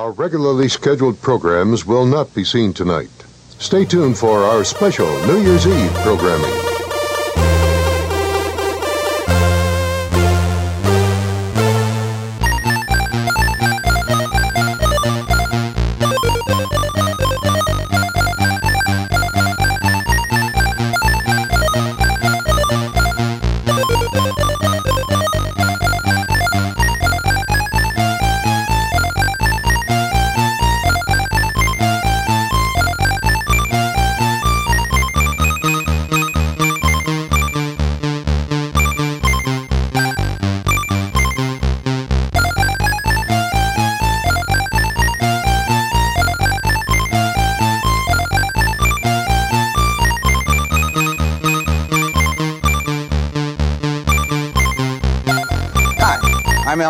Our regularly scheduled programs will not be seen tonight. Stay tuned for our special New Year's Eve programming.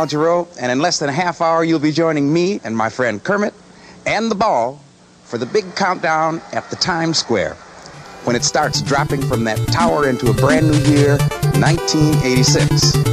Al Jarreau, and in less than a half hour, you'll be joining me and my friend Kermit and the ball for the big countdown at the Times Square when it starts dropping from that tower into a brand new year, 1986.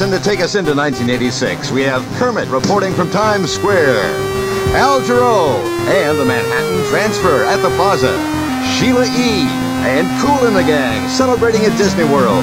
And to take us into 1986, we have Kermit reporting from Times Square, Al Jarreau, and the Manhattan Transfer at the Plaza, Sheila E., and Kool and the Gang celebrating at Disney World.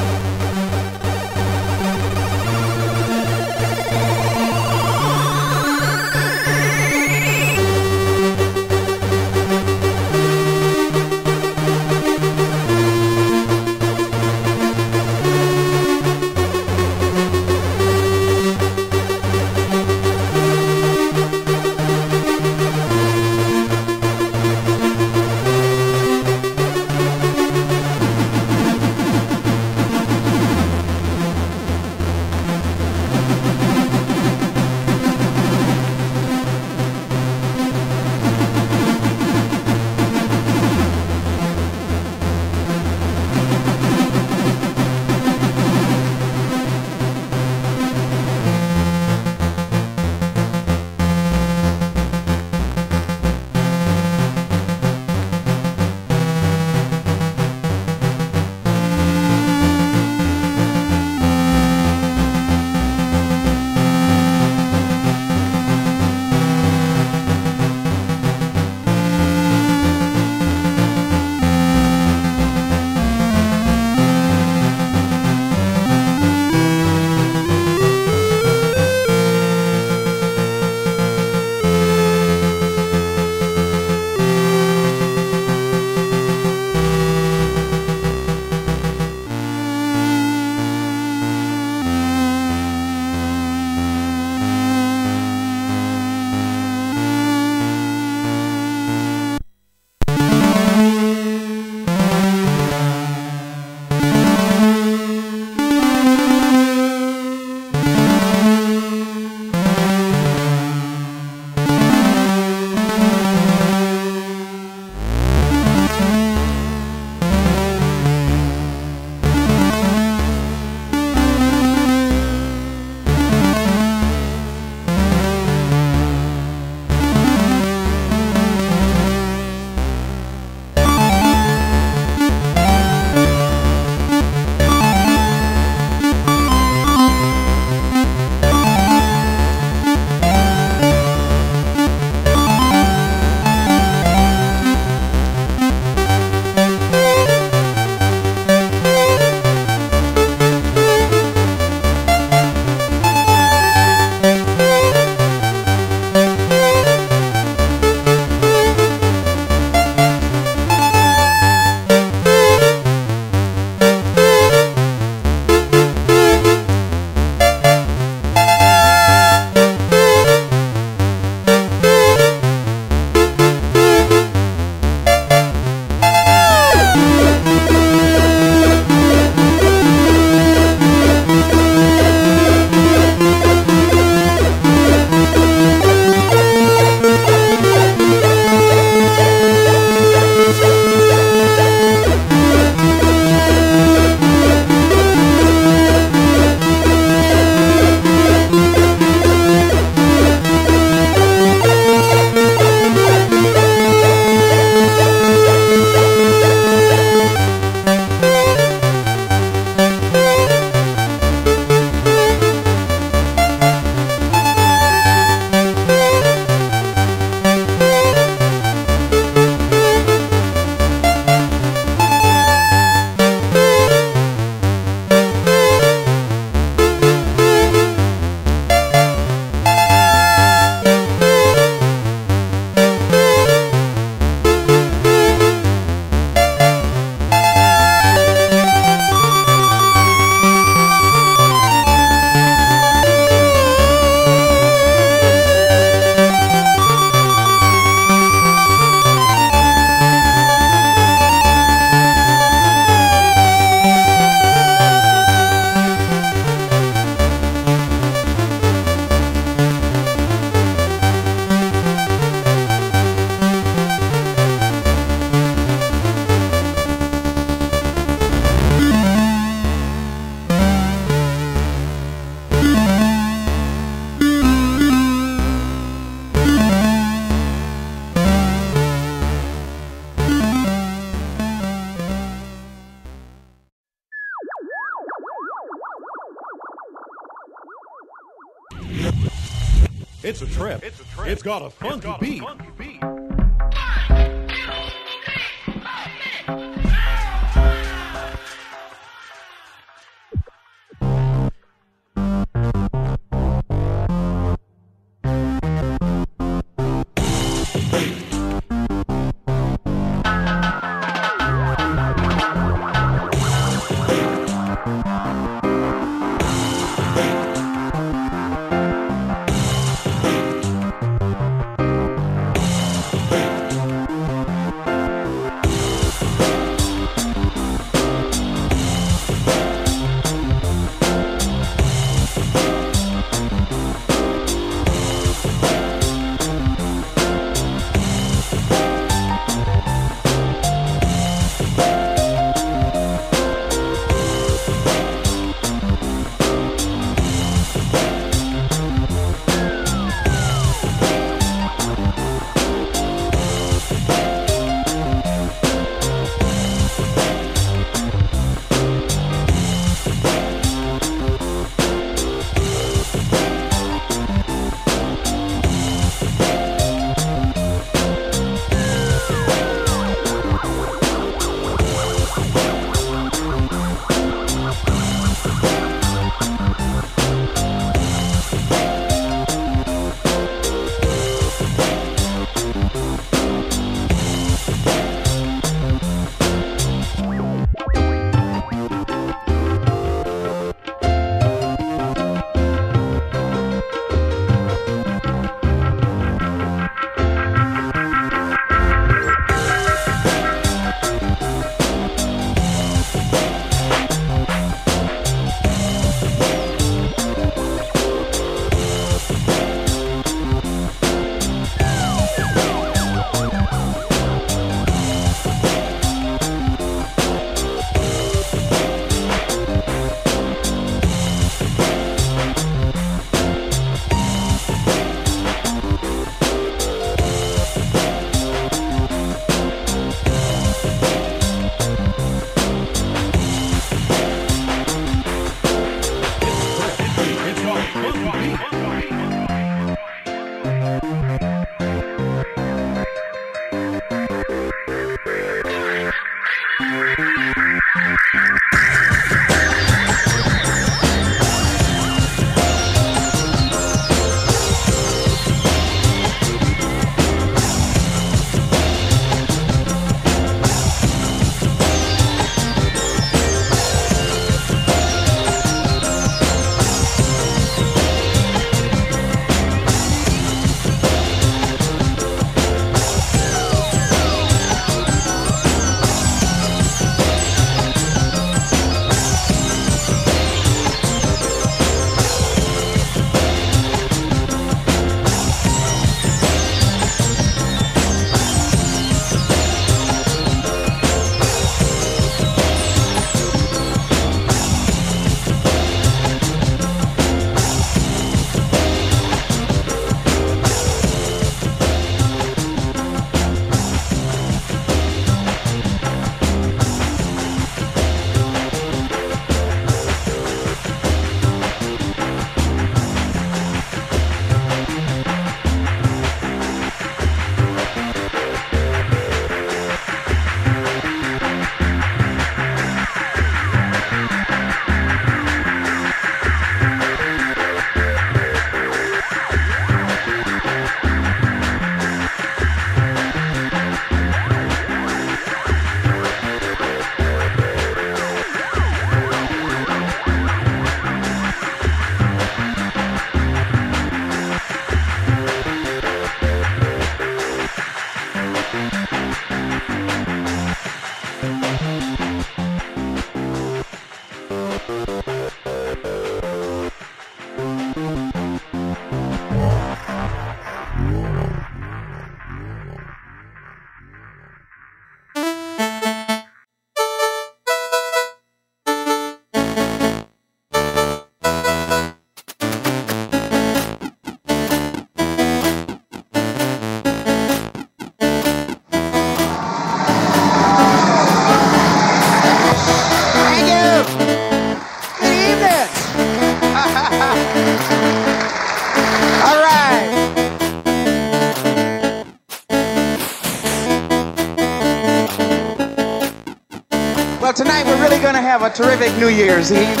Have a terrific New Year's Eve.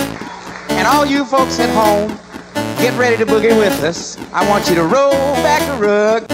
And all you folks at home, get ready to boogie with us. I want you to roll back the rug.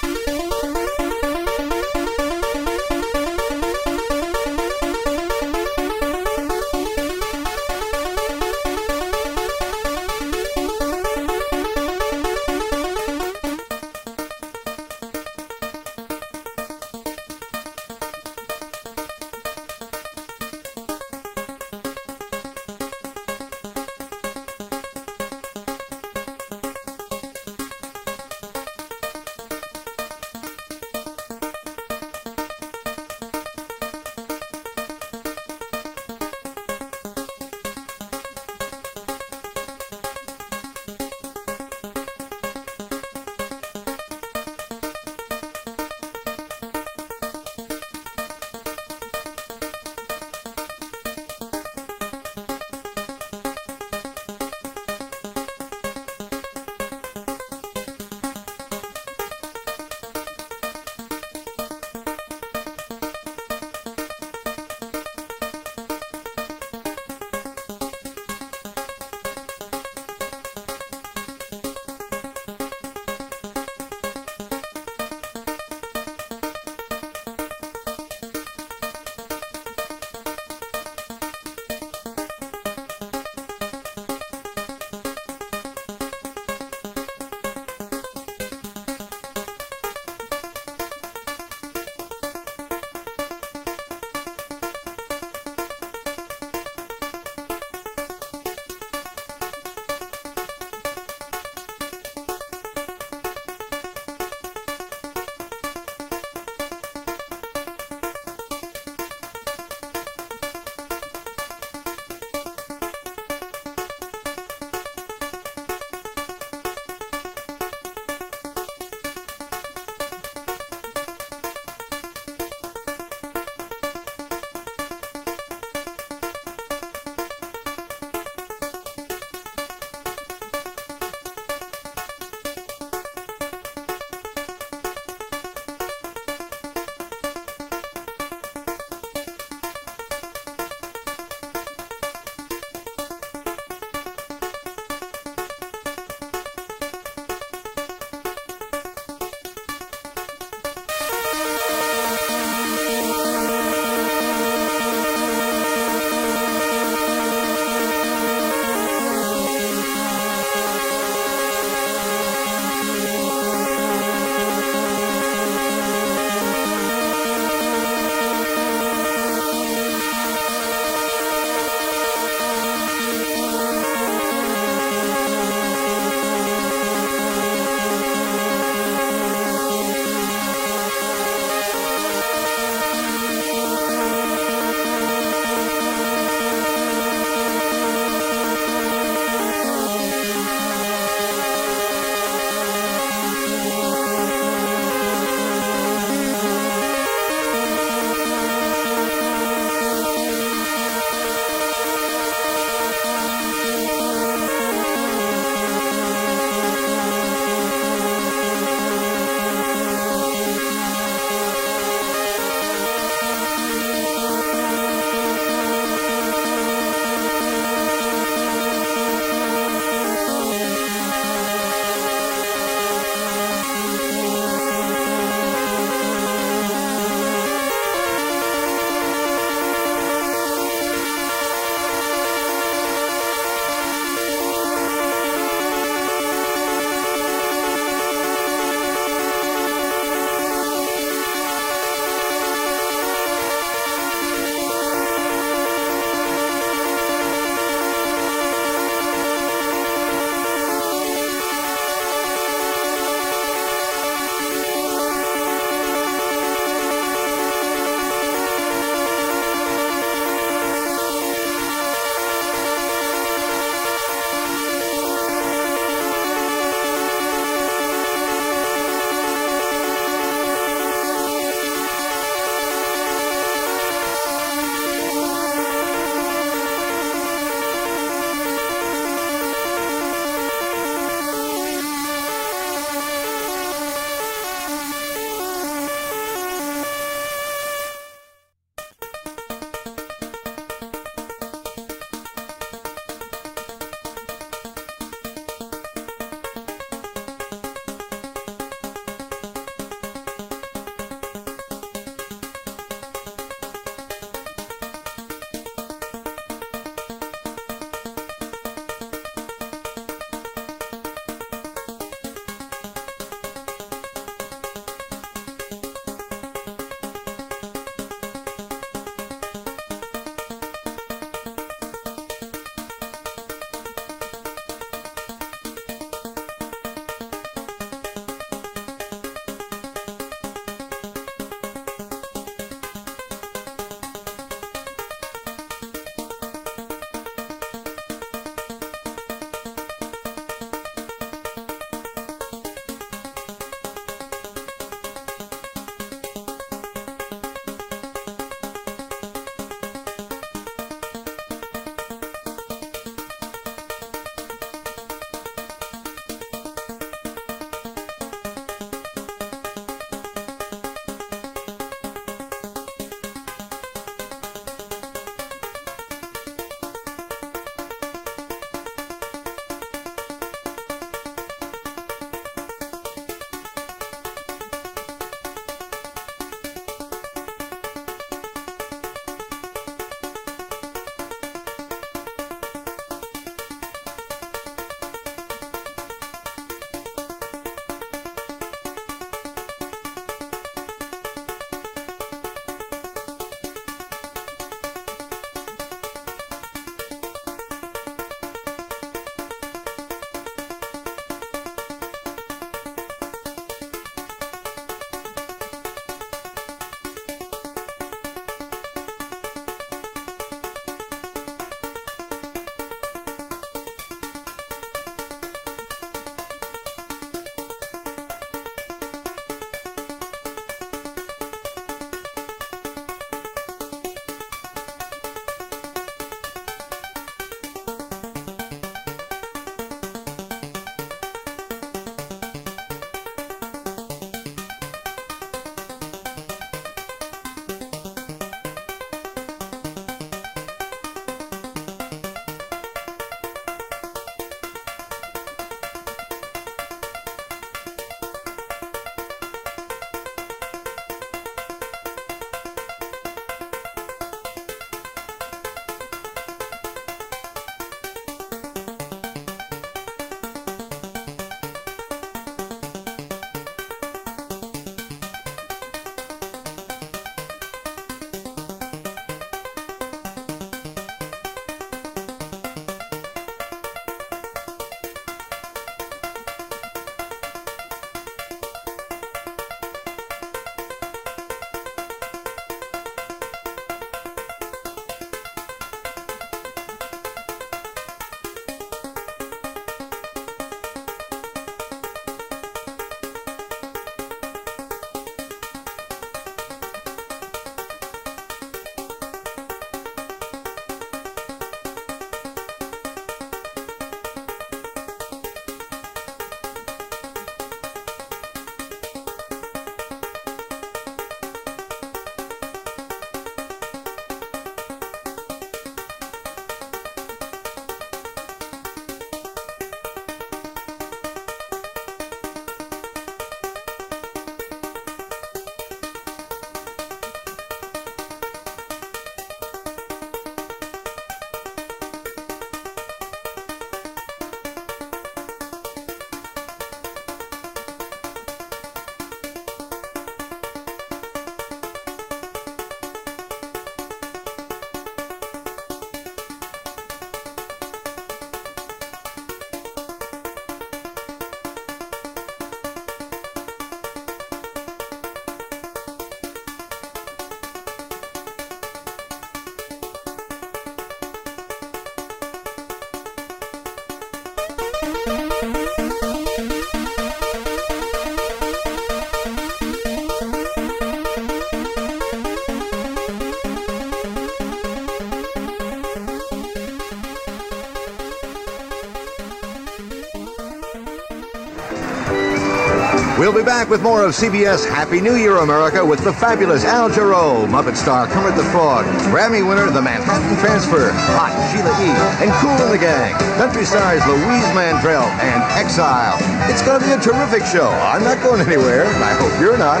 Back with more of CBS Happy New Year America with the fabulous Al Jarreau, Muppet star Kermit the Frog, Grammy winner The Manhattan Transfer, Hot Sheila E., and Cool in the Gang, country stars Louise Mandrell, and Exile. It's going to be a terrific show. I'm not going anywhere, I hope you're not.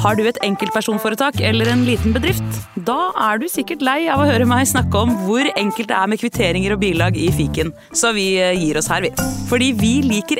Har du et enkeltpersonforetak eller en liten bedrift? Da er du sikkert lei av å høre meg snakke om hvor enkelt det er med kvitteringer og bilag i fiken, så vi eh, gir oss her, vi. Fordi vi liker.